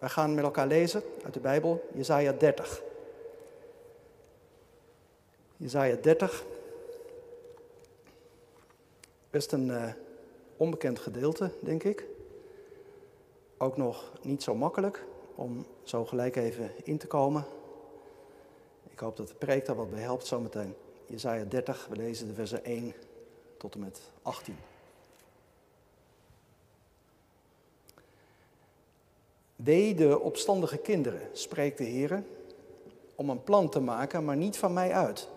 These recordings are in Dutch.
Wij gaan met elkaar lezen uit de Bijbel, Jezaja 30. Jezaja 30. Best een uh, onbekend gedeelte, denk ik. Ook nog niet zo makkelijk om zo gelijk even in te komen. Ik hoop dat de preek daar wat bij helpt zometeen. Jezaja 30, we lezen de versen 1 tot en met 18. Wee de opstandige kinderen, spreekt de Heer, om een plan te maken, maar niet van mij uit.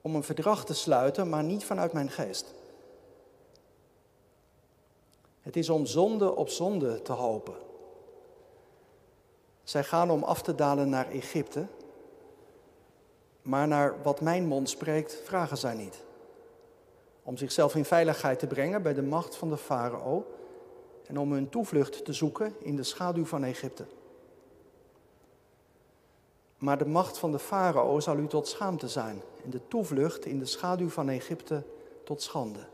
Om een verdrag te sluiten, maar niet vanuit mijn geest. Het is om zonde op zonde te hopen. Zij gaan om af te dalen naar Egypte, maar naar wat mijn mond spreekt, vragen zij niet. Om zichzelf in veiligheid te brengen bij de macht van de farao en om hun toevlucht te zoeken in de schaduw van Egypte. Maar de macht van de farao zal u tot schaamte zijn en de toevlucht in de schaduw van Egypte tot schande.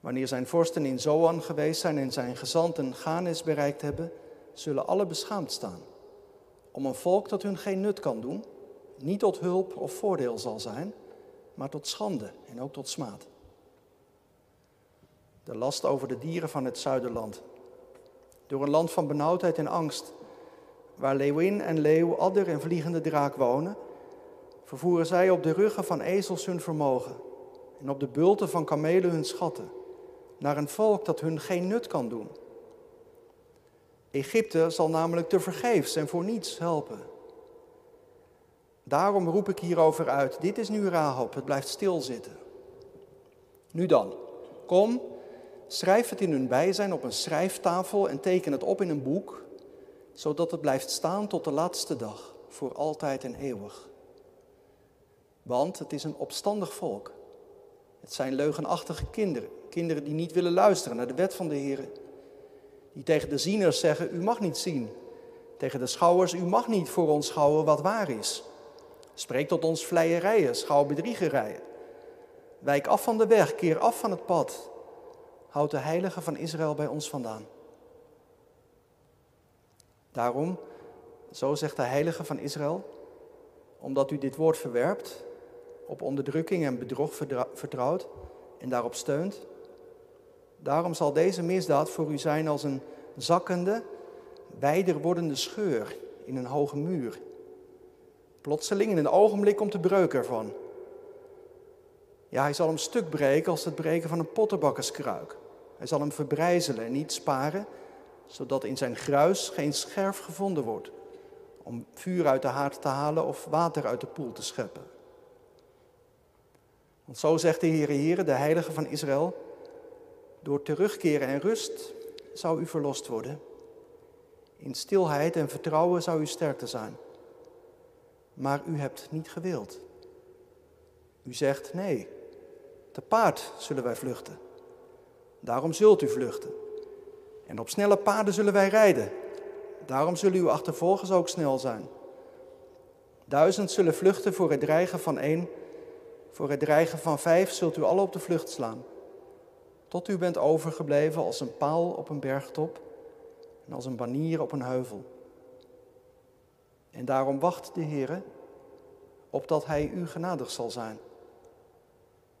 Wanneer zijn vorsten in Zoan geweest zijn en zijn gezanten Ganes bereikt hebben, zullen alle beschaamd staan. Om een volk dat hun geen nut kan doen, niet tot hulp of voordeel zal zijn, maar tot schande en ook tot smaad. De last over de dieren van het zuiderland. Door een land van benauwdheid en angst, waar leeuwin en leeuw, adder en vliegende draak wonen, vervoeren zij op de ruggen van ezels hun vermogen en op de bulten van kamelen hun schatten, naar een volk dat hun geen nut kan doen. Egypte zal namelijk te vergeefs en voor niets helpen. Daarom roep ik hierover uit. Dit is nu Rahab, het blijft stilzitten. Nu dan, kom, schrijf het in hun bijzijn op een schrijftafel en teken het op in een boek, zodat het blijft staan tot de laatste dag, voor altijd en eeuwig. Want het is een opstandig volk. Het zijn leugenachtige kinderen, kinderen die niet willen luisteren naar de wet van de Heer. Die tegen de zieners zeggen, u mag niet zien. Tegen de schouwers, u mag niet voor ons schouwen wat waar is. Spreek tot ons vleierijen, schouw bedriegerijen. Wijk af van de weg, keer af van het pad. Houd de heilige van Israël bij ons vandaan. Daarom, zo zegt de heilige van Israël, omdat u dit woord verwerpt, op onderdrukking en bedrog vertrouwt en daarop steunt, daarom zal deze misdaad voor u zijn als een zakkende, wijder wordende scheur in een hoge muur Plotseling in een ogenblik komt de breuk ervan. Ja, hij zal hem stuk breken als het breken van een pottenbakkerskruik. Hij zal hem verbrijzelen en niet sparen, zodat in zijn gruis geen scherf gevonden wordt om vuur uit de haard te halen of water uit de poel te scheppen. Want zo zegt de Heere Heere, de Heilige van Israël, door terugkeren en rust zou u verlost worden. In stilheid en vertrouwen zou u sterk te zijn maar u hebt niet gewild. U zegt nee, te paard zullen wij vluchten. Daarom zult u vluchten. En op snelle paarden zullen wij rijden. Daarom zullen uw achtervolgers ook snel zijn. Duizend zullen vluchten voor het dreigen van één. Voor het dreigen van vijf zult u alle op de vlucht slaan. Tot u bent overgebleven als een paal op een bergtop en als een banier op een heuvel. En daarom wacht de Heer opdat Hij u genadig zal zijn.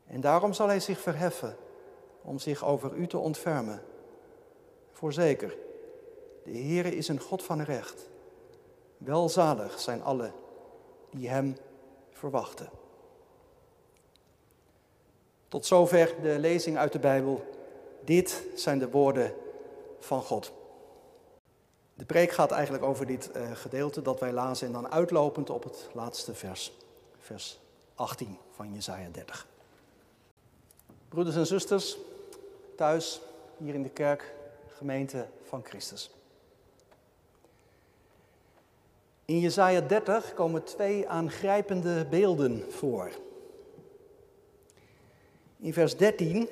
En daarom zal Hij zich verheffen om zich over u te ontfermen. Voorzeker, de Heere is een God van recht. Welzalig zijn alle die Hem verwachten. Tot zover de lezing uit de Bijbel. Dit zijn de woorden van God. De preek gaat eigenlijk over dit uh, gedeelte dat wij lazen en dan uitlopend op het laatste vers, vers 18 van Jesaja 30. Broeders en zusters, thuis, hier in de kerk, gemeente van Christus. In Jesaja 30 komen twee aangrijpende beelden voor. In vers 13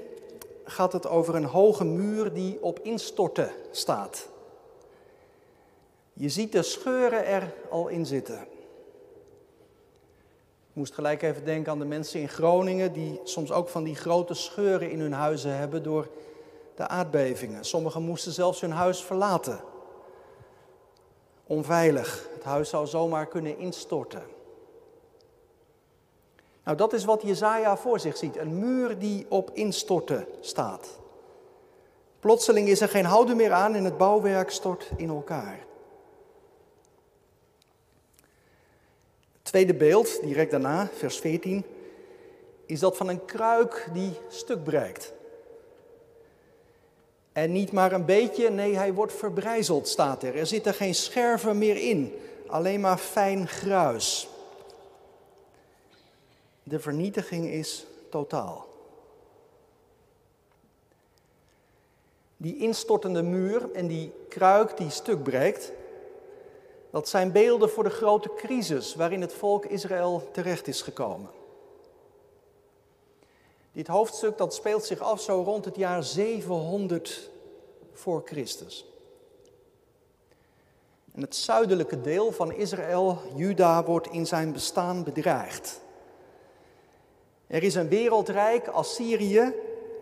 gaat het over een hoge muur die op instorten staat. Je ziet de scheuren er al in zitten. Moest gelijk even denken aan de mensen in Groningen die soms ook van die grote scheuren in hun huizen hebben door de aardbevingen. Sommigen moesten zelfs hun huis verlaten. Onveilig. Het huis zou zomaar kunnen instorten. Nou, dat is wat Jezaja voor zich ziet. Een muur die op instorten staat. Plotseling is er geen houden meer aan en het bouwwerk stort in elkaar. Tweede beeld, direct daarna, vers 14, is dat van een kruik die stuk breekt. En niet maar een beetje, nee, hij wordt verbrijzeld, staat er. Er zitten geen scherven meer in, alleen maar fijn gruis. De vernietiging is totaal. Die instortende muur en die kruik die stuk breekt, dat zijn beelden voor de grote crisis waarin het volk Israël terecht is gekomen. Dit hoofdstuk dat speelt zich af zo rond het jaar 700 voor Christus. En het zuidelijke deel van Israël, Juda, wordt in zijn bestaan bedreigd. Er is een wereldrijk, Assyrië,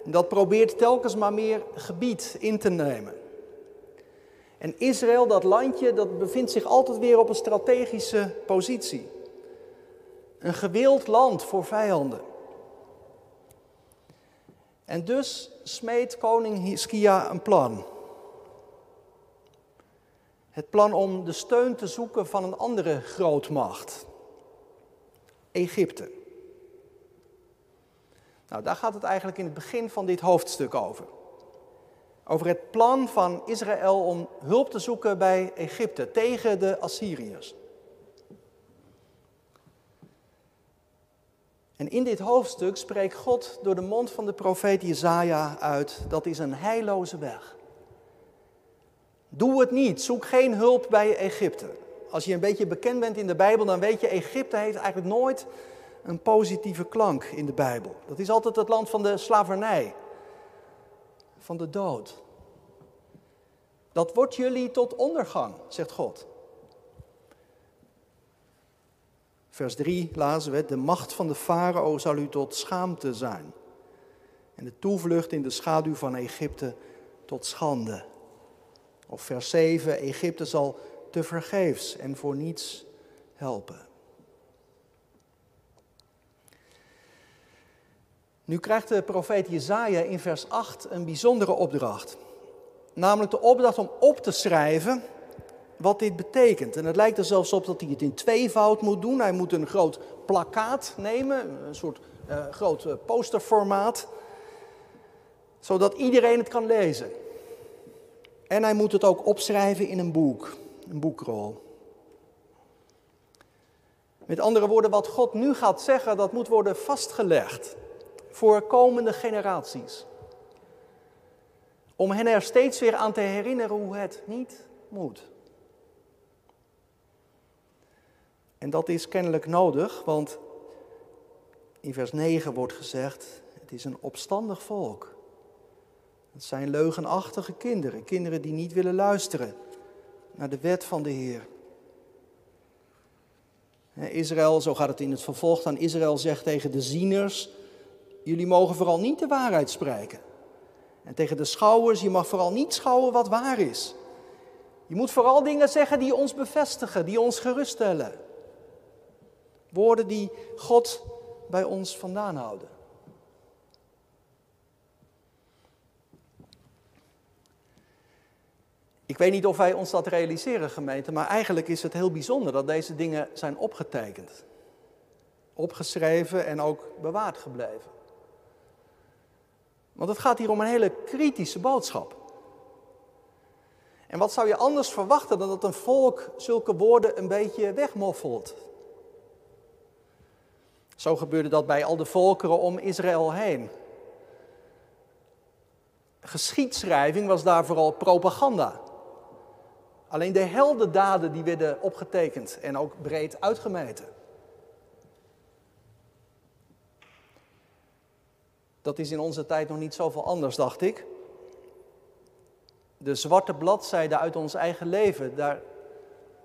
dat probeert telkens maar meer gebied in te nemen. En Israël, dat landje, dat bevindt zich altijd weer op een strategische positie. Een gewild land voor vijanden. En dus smeet koning Hiskia een plan. Het plan om de steun te zoeken van een andere grootmacht. Egypte. Nou, daar gaat het eigenlijk in het begin van dit hoofdstuk over. Over het plan van Israël om hulp te zoeken bij Egypte tegen de Assyriërs. En in dit hoofdstuk spreekt God door de mond van de profeet Jezaja uit, dat is een heilloze weg. Doe het niet, zoek geen hulp bij Egypte. Als je een beetje bekend bent in de Bijbel, dan weet je, Egypte heeft eigenlijk nooit een positieve klank in de Bijbel. Dat is altijd het land van de slavernij, van de dood. Dat wordt jullie tot ondergang, zegt God. Vers 3 lazen we, de macht van de farao zal u tot schaamte zijn. En de toevlucht in de schaduw van Egypte tot schande. Of vers 7, Egypte zal te vergeefs en voor niets helpen. Nu krijgt de profeet Jezaja in vers 8 een bijzondere opdracht. Namelijk de opdracht om op te schrijven wat dit betekent. En het lijkt er zelfs op dat hij het in tweevoud moet doen. Hij moet een groot plakkaat nemen, een soort uh, groot uh, posterformaat, zodat iedereen het kan lezen. En hij moet het ook opschrijven in een boek, een boekrol. Met andere woorden, wat God nu gaat zeggen, dat moet worden vastgelegd voor komende generaties. Om hen er steeds weer aan te herinneren hoe het niet moet. En dat is kennelijk nodig, want in vers 9 wordt gezegd, het is een opstandig volk. Het zijn leugenachtige kinderen, kinderen die niet willen luisteren naar de wet van de Heer. Israël, zo gaat het in het vervolg dan, Israël zegt tegen de zieners, jullie mogen vooral niet de waarheid spreken. En tegen de schouwers, je mag vooral niet schouwen wat waar is. Je moet vooral dingen zeggen die ons bevestigen, die ons geruststellen. Woorden die God bij ons vandaan houden. Ik weet niet of wij ons dat realiseren, gemeente, maar eigenlijk is het heel bijzonder dat deze dingen zijn opgetekend, opgeschreven en ook bewaard gebleven. Want het gaat hier om een hele kritische boodschap. En wat zou je anders verwachten dan dat een volk zulke woorden een beetje wegmoffelt? Zo gebeurde dat bij al de volkeren om Israël heen. Geschiedschrijving was daar vooral propaganda. Alleen de heldendaden die werden opgetekend en ook breed uitgemeten. Dat is in onze tijd nog niet zoveel anders, dacht ik. De zwarte bladzijde uit ons eigen leven, daar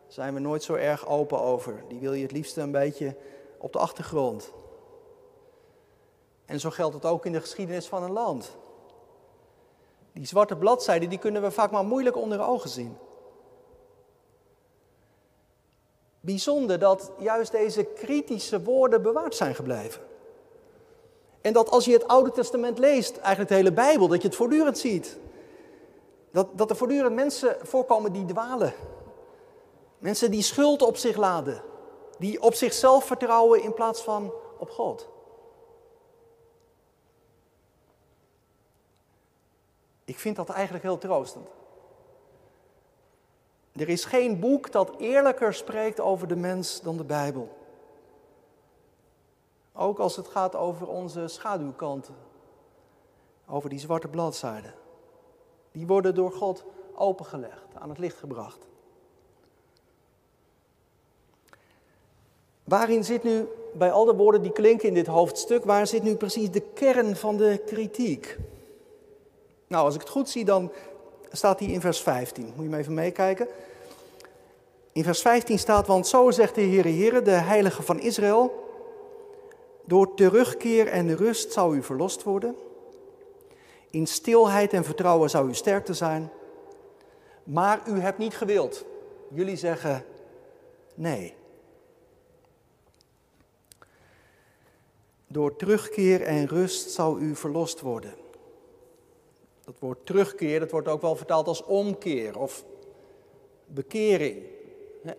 zijn we nooit zo erg open over. Die wil je het liefst een beetje op de achtergrond. En zo geldt het ook in de geschiedenis van een land. Die zwarte bladzijden die kunnen we vaak maar moeilijk onder ogen zien. Bijzonder dat juist deze kritische woorden bewaard zijn gebleven. En dat als je het Oude Testament leest, eigenlijk de hele Bijbel, dat je het voortdurend ziet. Dat, dat er voortdurend mensen voorkomen die dwalen. Mensen die schuld op zich laden. Die op zichzelf vertrouwen in plaats van op God. Ik vind dat eigenlijk heel troostend. Er is geen boek dat eerlijker spreekt over de mens dan de Bijbel. Ook als het gaat over onze schaduwkanten, over die zwarte bladzijden. Die worden door God opengelegd, aan het licht gebracht. Waarin zit nu, bij al de woorden die klinken in dit hoofdstuk, waar zit nu precies de kern van de kritiek? Nou, als ik het goed zie, dan staat die in vers 15. Moet je me even meekijken. In vers 15 staat, want zo zegt de Heere Heere, de Heilige van Israël, door terugkeer en rust zou u verlost worden. In stilheid en vertrouwen zou u sterkte zijn. Maar u hebt niet gewild. Jullie zeggen nee. Door terugkeer en rust zou u verlost worden. Dat woord terugkeer, dat wordt ook wel vertaald als omkeer of bekering.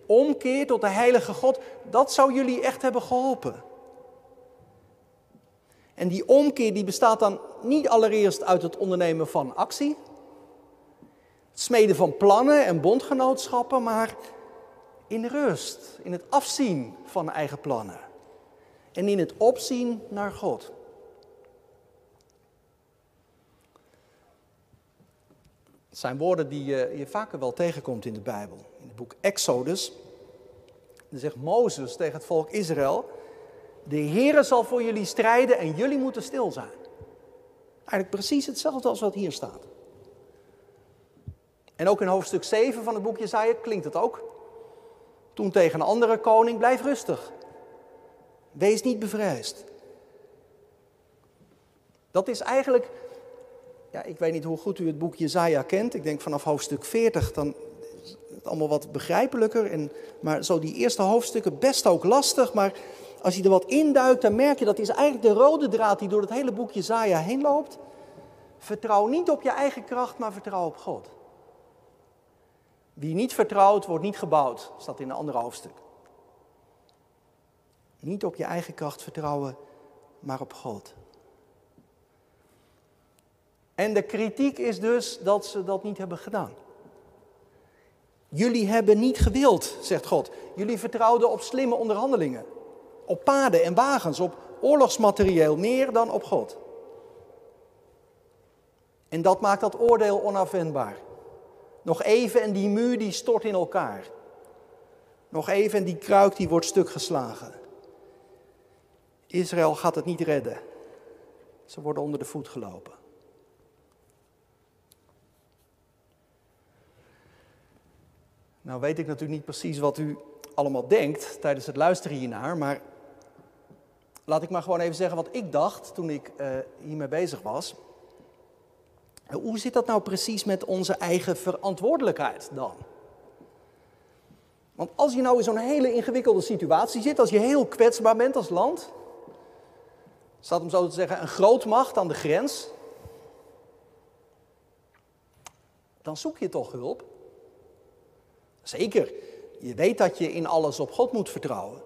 Omkeer tot de heilige God, dat zou jullie echt hebben geholpen. En die omkeer die bestaat dan niet allereerst uit het ondernemen van actie, het smeden van plannen en bondgenootschappen, maar in rust, in het afzien van eigen plannen en in het opzien naar God. Het zijn woorden die je, je vaker wel tegenkomt in de Bijbel. In het boek Exodus, dan zegt Mozes tegen het volk Israël, de Heere zal voor jullie strijden en jullie moeten stil zijn. Eigenlijk precies hetzelfde als wat hier staat. En ook in hoofdstuk 7 van het boek Jezaja klinkt het ook. Toen tegen een andere koning, blijf rustig. Wees niet bevreesd. Dat is eigenlijk, ja, ik weet niet hoe goed u het boek Jezaja kent. Ik denk vanaf hoofdstuk 40, dan is het allemaal wat begrijpelijker. En, maar zo die eerste hoofdstukken best ook lastig, maar als je er wat induikt, dan merk je dat is eigenlijk de rode draad die door het hele boek Jezaja heen loopt. Vertrouw niet op je eigen kracht, maar vertrouw op God. Wie niet vertrouwt, wordt niet gebouwd, staat in een ander hoofdstuk. Niet op je eigen kracht vertrouwen, maar op God. En de kritiek is dus dat ze dat niet hebben gedaan. Jullie hebben niet gewild, zegt God. Jullie vertrouwden op slimme onderhandelingen op paden en wagens, op oorlogsmaterieel, meer dan op God. En dat maakt dat oordeel onafwendbaar. Nog even en die muur die stort in elkaar. Nog even en die kruik die wordt stuk geslagen. Israël gaat het niet redden. Ze worden onder de voet gelopen. Nou weet ik natuurlijk niet precies wat u allemaal denkt tijdens het luisteren hiernaar, maar laat ik maar gewoon even zeggen wat ik dacht toen ik uh, hiermee bezig was. Hoe zit dat nou precies met onze eigen verantwoordelijkheid dan? Want als je nou in zo'n hele ingewikkelde situatie zit, als je heel kwetsbaar bent als land, staat om zo te zeggen een grootmacht aan de grens, dan zoek je toch hulp. Zeker, je weet dat je in alles op God moet vertrouwen.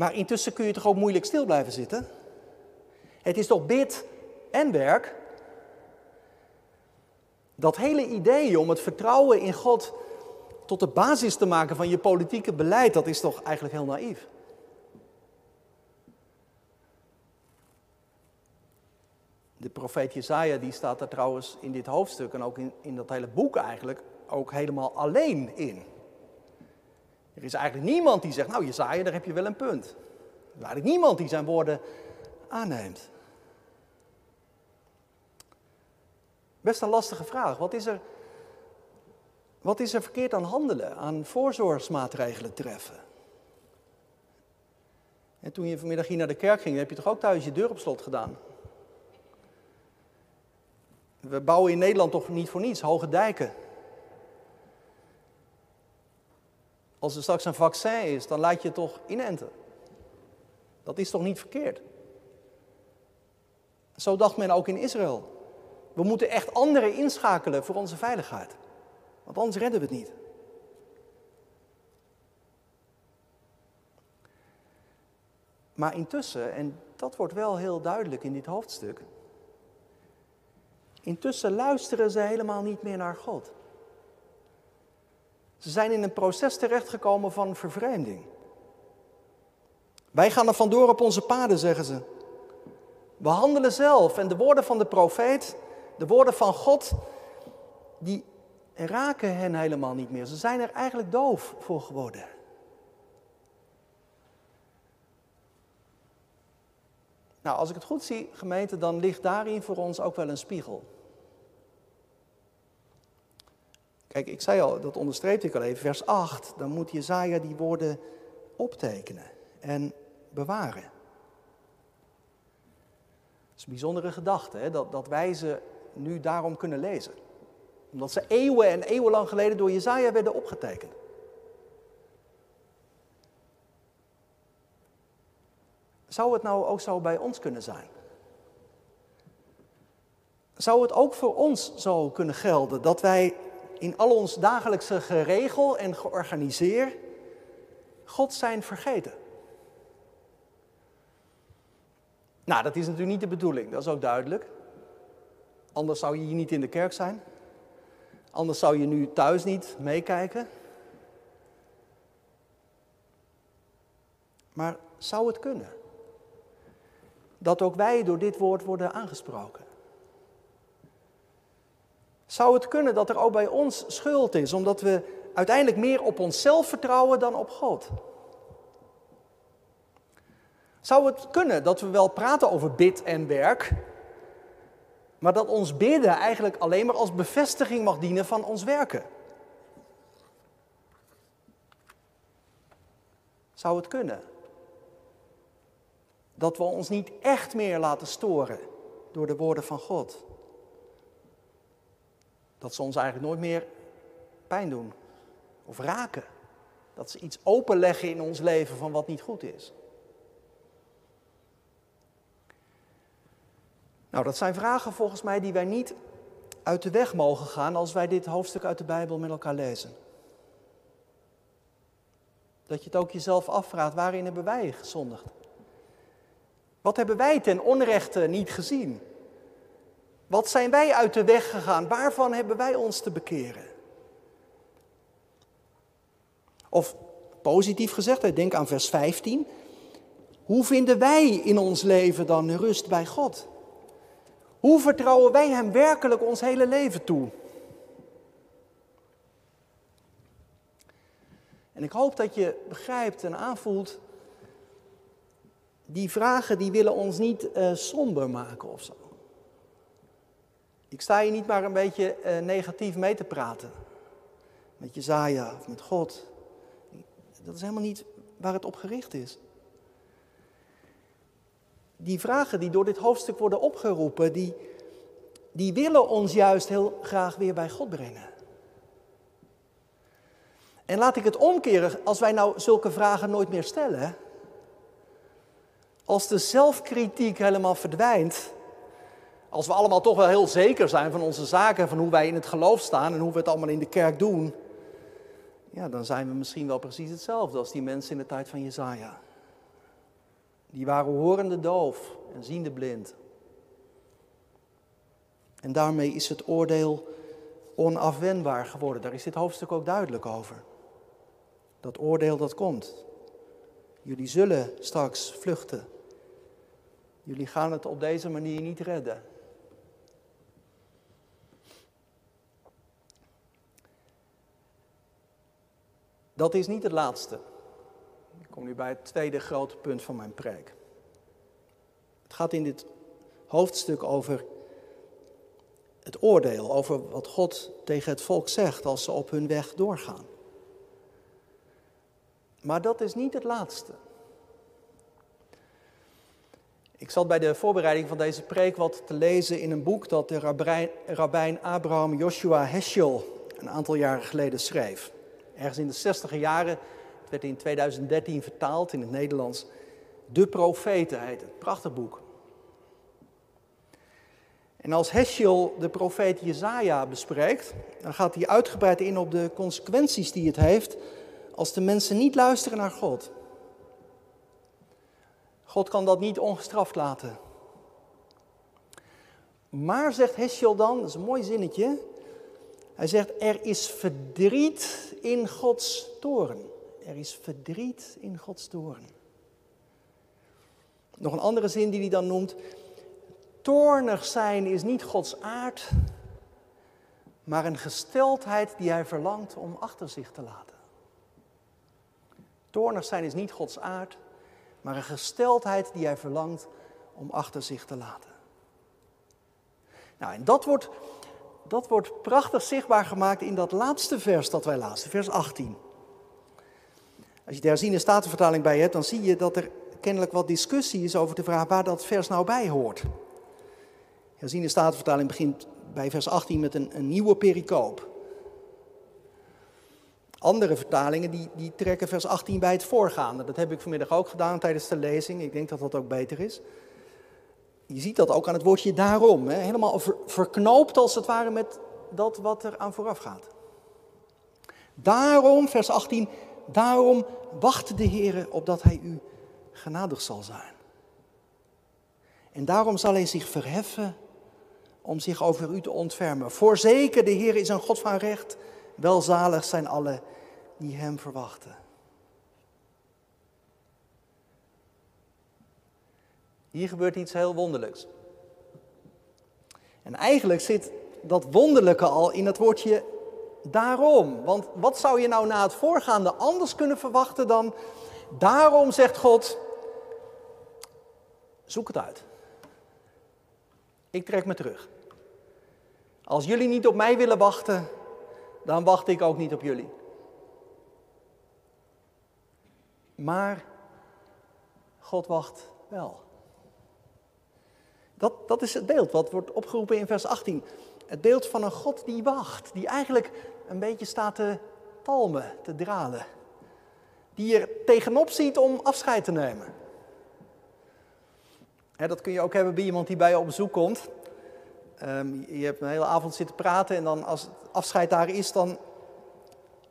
Maar intussen kun je toch ook moeilijk stil blijven zitten? Het is toch bid en werk? Dat hele idee om het vertrouwen in God tot de basis te maken van je politieke beleid, dat is toch eigenlijk heel naïef? De profeet Jezaja die staat daar trouwens in dit hoofdstuk en ook in, in dat hele boek eigenlijk ook helemaal alleen in. Er is eigenlijk niemand die zegt, nou Jezaja, daar heb je wel een punt. Er is eigenlijk niemand die zijn woorden aanneemt. Best een lastige vraag. Wat is er, wat is er verkeerd aan handelen, aan voorzorgsmaatregelen treffen? En toen je vanmiddag hier naar de kerk ging, heb je toch ook thuis je deur op slot gedaan? We bouwen in Nederland toch niet voor niets hoge dijken. Als er straks een vaccin is, dan laat je het toch inenten. Dat is toch niet verkeerd? Zo dacht men ook in Israël. We moeten echt anderen inschakelen voor onze veiligheid. Want anders redden we het niet. Maar intussen, en dat wordt wel heel duidelijk in dit hoofdstuk. Intussen luisteren ze helemaal niet meer naar God. Ze zijn in een proces terechtgekomen van vervreemding. Wij gaan er vandoor op onze paden, zeggen ze. We handelen zelf en de woorden van de profeet, de woorden van God, die raken hen helemaal niet meer. Ze zijn er eigenlijk doof voor geworden. Nou, als ik het goed zie, gemeente, dan ligt daarin voor ons ook wel een spiegel. Kijk, ik zei al, dat onderstreepte ik al even, vers 8. Dan moet Jezaja die woorden optekenen en bewaren. Dat is een bijzondere gedachte, hè? Dat, dat wij ze nu daarom kunnen lezen. Omdat ze eeuwen en eeuwenlang geleden door Jezaja werden opgetekend. Zou het nou ook zo bij ons kunnen zijn? Zou het ook voor ons zo kunnen gelden dat wij in al ons dagelijkse geregel en georganiseer God zijn vergeten? Nou, dat is natuurlijk niet de bedoeling, dat is ook duidelijk. Anders zou je hier niet in de kerk zijn. Anders zou je nu thuis niet meekijken. Maar zou het kunnen? Dat ook wij door dit woord worden aangesproken. Zou het kunnen dat er ook bij ons schuld is, omdat we uiteindelijk meer op onszelf vertrouwen dan op God? Zou het kunnen dat we wel praten over bid en werk, maar dat ons bidden eigenlijk alleen maar als bevestiging mag dienen van ons werken? Zou het kunnen? Dat we ons niet echt meer laten storen door de woorden van God. Dat ze ons eigenlijk nooit meer pijn doen of raken. Dat ze iets openleggen in ons leven van wat niet goed is. Nou, dat zijn vragen volgens mij die wij niet uit de weg mogen gaan als wij dit hoofdstuk uit de Bijbel met elkaar lezen. Dat je het ook jezelf afvraagt, waarin hebben wij gezondigd? Wat hebben wij ten onrechte niet gezien? Wat zijn wij uit de weg gegaan? Waarvan hebben wij ons te bekeren? Of positief gezegd, denk aan vers 15. Hoe vinden wij in ons leven dan rust bij God? Hoe vertrouwen wij Hem werkelijk ons hele leven toe? En ik hoop dat je begrijpt en aanvoelt, die vragen die willen ons niet uh, somber maken of zo. Ik sta hier niet maar een beetje uh, negatief mee te praten. Met Jezaja of met God. Dat is helemaal niet waar het op gericht is. Die vragen die door dit hoofdstuk worden opgeroepen, die, die willen ons juist heel graag weer bij God brengen. En laat ik het omkeren, als wij nou zulke vragen nooit meer stellen, als de zelfkritiek helemaal verdwijnt, als we allemaal toch wel heel zeker zijn van onze zaken, van hoe wij in het geloof staan en hoe we het allemaal in de kerk doen, ja, dan zijn we misschien wel precies hetzelfde als die mensen in de tijd van Jezaja. Die waren horende doof en ziende blind. En daarmee is het oordeel onafwendbaar geworden. Daar is dit hoofdstuk ook duidelijk over. Dat oordeel dat komt. Jullie zullen straks vluchten. Jullie gaan het op deze manier niet redden. Dat is niet het laatste. Ik kom nu bij het tweede grote punt van mijn preek. Het gaat in dit hoofdstuk over het oordeel, over wat God tegen het volk zegt als ze op hun weg doorgaan. Maar dat is niet het laatste. Ik zat bij de voorbereiding van deze preek wat te lezen in een boek dat de rabbijn, rabbijn Abraham Joshua Heschel een aantal jaren geleden schreef. Ergens in de 60 jaren, het werd in 2013 vertaald in het Nederlands. De Profeten heet het, prachtig boek. En als Heschel de profeet Jezaja bespreekt, dan gaat hij uitgebreid in op de consequenties die het heeft als de mensen niet luisteren naar God. God kan dat niet ongestraft laten. Maar, zegt Heschel dan, dat is een mooi zinnetje, hij zegt, er is verdriet in Gods toren. Er is verdriet in Gods toren. Nog een andere zin die hij dan noemt, toornig zijn is niet Gods aard, maar een gesteldheid die hij verlangt om achter zich te laten. Toornig zijn is niet Gods aard, maar een gesteldheid die hij verlangt om achter zich te laten. Nou, en dat wordt, dat wordt prachtig zichtbaar gemaakt in dat laatste vers dat wij lazen, vers 18. Als je de herziene statenvertaling bij hebt, dan zie je dat er kennelijk wat discussie is over de vraag waar dat vers nou bij hoort. Herziene statenvertaling begint bij vers 18 met een, een nieuwe pericoop. Andere vertalingen die, die trekken vers 18 bij het voorgaande. Dat heb ik vanmiddag ook gedaan tijdens de lezing. Ik denk dat dat ook beter is. Je ziet dat ook aan het woordje daarom. Hè? Helemaal verknoopt als het ware met dat wat er aan vooraf gaat. Daarom, vers 18, daarom wacht de Heer opdat hij u genadig zal zijn. En daarom zal hij zich verheffen om zich over u te ontfermen. Voorzeker, de Heer is een God van recht. Welzalig zijn alle die Hem verwachten. Hier gebeurt iets heel wonderlijks. En eigenlijk zit dat wonderlijke al in het woordje daarom. Want wat zou je nou na het voorgaande anders kunnen verwachten dan daarom zegt God, zoek het uit. Ik trek me terug. Als jullie niet op mij willen wachten, dan wacht ik ook niet op jullie. Maar God wacht wel. Dat, dat is het beeld wat wordt opgeroepen in vers 18. Het beeld van een God die wacht, die eigenlijk een beetje staat te talmen, te dralen. Die er tegenop ziet om afscheid te nemen. dat kun je ook hebben bij iemand die bij je op bezoek komt. Ehm, je hebt een hele avond zitten praten en dan als het afscheid daar is, dan,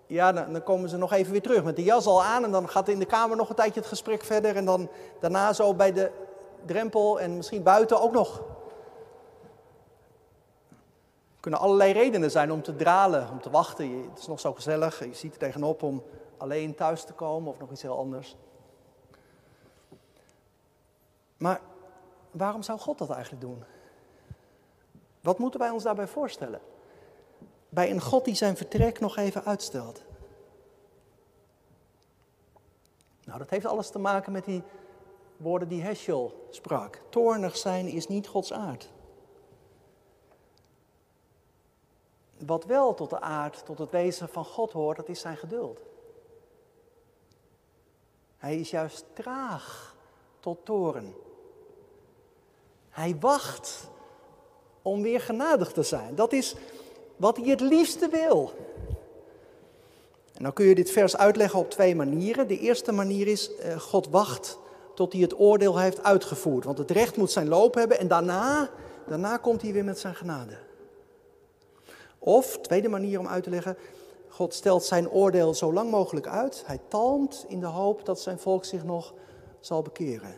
ja, dan, dan, komen ze nog even weer terug met de jas al aan. En dan gaat in de kamer nog een tijdje het gesprek verder. En dan daarna zo bij de drempel en misschien buiten ook nog. Er kunnen allerlei redenen zijn om te dralen, om te wachten. Het is nog zo gezellig, je ziet er tegenop om alleen thuis te komen of nog iets heel anders. Maar waarom zou God dat eigenlijk doen? Wat moeten wij ons daarbij voorstellen? Bij een God die zijn vertrek nog even uitstelt. Nou, dat heeft alles te maken met die woorden die Heschel sprak. Toornig zijn is niet Gods aard. Wat wel tot de aard, tot het wezen van God hoort, dat is zijn geduld. Hij is juist traag tot toren. Hij wacht om weer genadig te zijn. Dat is wat hij het liefste wil. En dan kun je dit vers uitleggen op twee manieren. De eerste manier is, eh, God wacht tot hij het oordeel heeft uitgevoerd. Want het recht moet zijn loop hebben en daarna, daarna komt hij weer met zijn genade. Of, tweede manier om uit te leggen, God stelt zijn oordeel zo lang mogelijk uit. Hij talmt in de hoop dat zijn volk zich nog zal bekeren.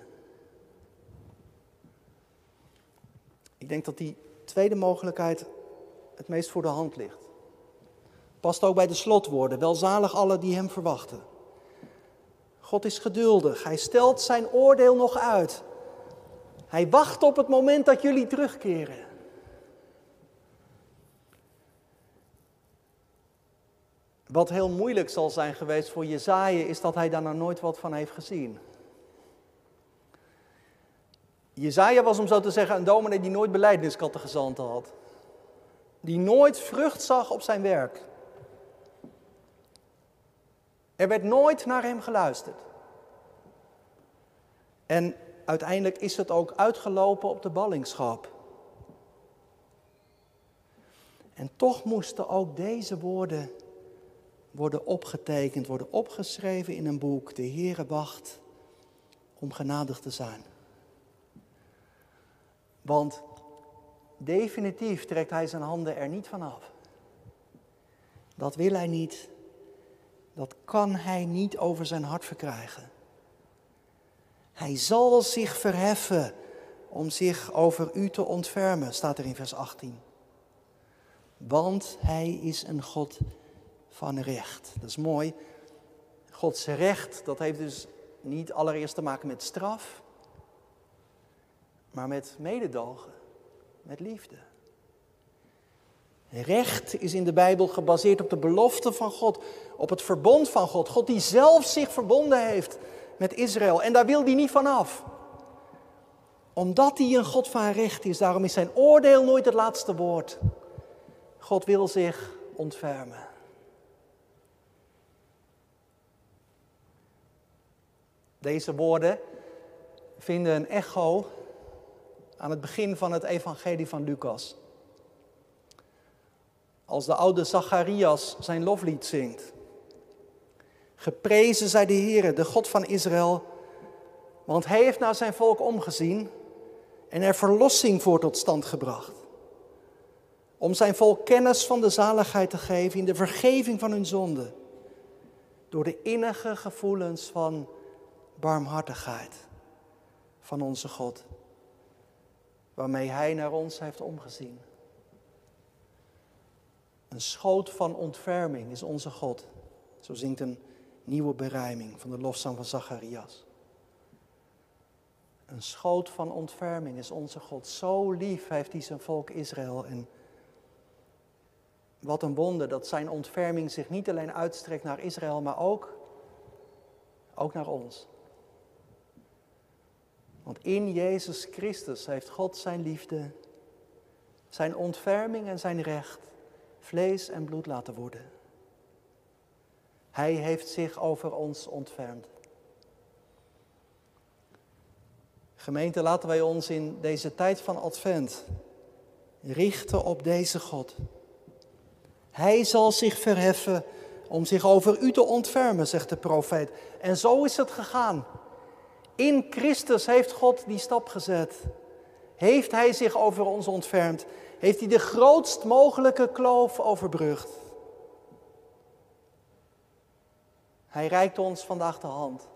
Ik denk dat die tweede mogelijkheid het meest voor de hand ligt. Past ook bij de slotwoorden. Welzalig alle die hem verwachten. God is geduldig. Hij stelt zijn oordeel nog uit. Hij wacht op het moment dat jullie terugkeren. Wat heel moeilijk zal zijn geweest voor Jezaja is dat hij daar nou nooit wat van heeft gezien. Jezaja was om zo te zeggen een dominee die nooit beleidniskatten gezant had. Die nooit vrucht zag op zijn werk. Er werd nooit naar hem geluisterd. En uiteindelijk is het ook uitgelopen op de ballingschap. En toch moesten ook deze woorden worden opgetekend, worden opgeschreven in een boek. De Heere wacht om genadig te zijn. Want definitief trekt hij zijn handen er niet vanaf. Dat wil hij niet. Dat kan hij niet over zijn hart verkrijgen. Hij zal zich verheffen om zich over u te ontfermen, staat er in vers 18. Want hij is een God van recht. Dat is mooi. Gods recht, dat heeft dus niet allereerst te maken met straf, maar met mededogen, met liefde. Recht is in de Bijbel gebaseerd op de belofte van God, op het verbond van God. God die zelf zich verbonden heeft met Israël en daar wil hij niet van af. Omdat hij een God van recht is, daarom is zijn oordeel nooit het laatste woord. God wil zich ontfermen. Deze woorden vinden een echo aan het begin van het evangelie van Lucas. Als de oude Zacharias zijn loflied zingt. Geprezen zij de Heer, de God van Israël, want hij heeft naar zijn volk omgezien en er verlossing voor tot stand gebracht. Om zijn volk kennis van de zaligheid te geven in de vergeving van hun zonden. Door de innige gevoelens van barmhartigheid van onze God, waarmee Hij naar ons heeft omgezien. Een schoot van ontferming is onze God. Zo zingt een nieuwe berijming van de lofzang van Zacharias. Een schoot van ontferming is onze God. Zo lief heeft hij zijn volk Israël. En wat een wonder dat zijn ontferming zich niet alleen uitstrekt naar Israël, maar ook, ook naar ons. Want in Jezus Christus heeft God zijn liefde, zijn ontferming en zijn recht vlees en bloed laten worden. Hij heeft zich over ons ontfermd. Gemeente, laten wij ons in deze tijd van Advent richten op deze God. Hij zal zich verheffen om zich over u te ontfermen, zegt de profeet. En zo is het gegaan. In Christus heeft God die stap gezet. Heeft Hij zich over ons ontfermd. Heeft Hij de grootst mogelijke kloof overbrugd. Hij reikt ons vandaag de hand.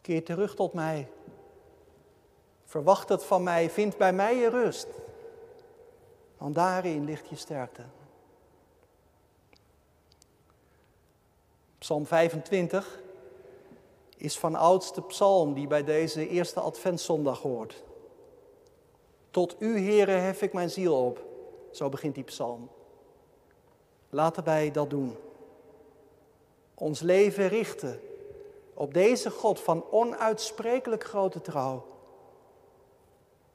Keer terug tot mij. Verwacht het van mij. Vind bij mij je rust. Want daarin ligt je sterkte. Psalm 25 is van oudste psalm die bij deze eerste adventszondag hoort. Tot u, Heere, hef ik mijn ziel op. Zo begint die psalm. Laten wij dat doen. Ons leven richten op deze God van onuitsprekelijk grote trouw.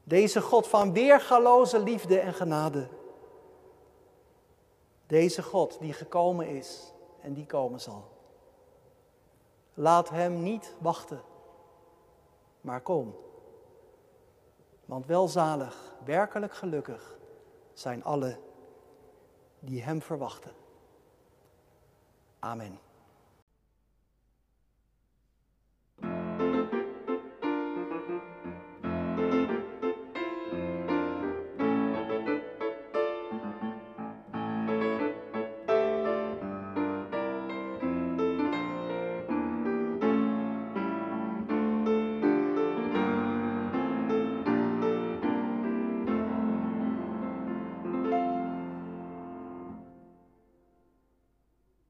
Deze God van weergaloze liefde en genade. Deze God die gekomen is en die komen zal. Laat hem niet wachten, maar kom. Want welzalig, werkelijk gelukkig zijn alle die hem verwachten. Amen.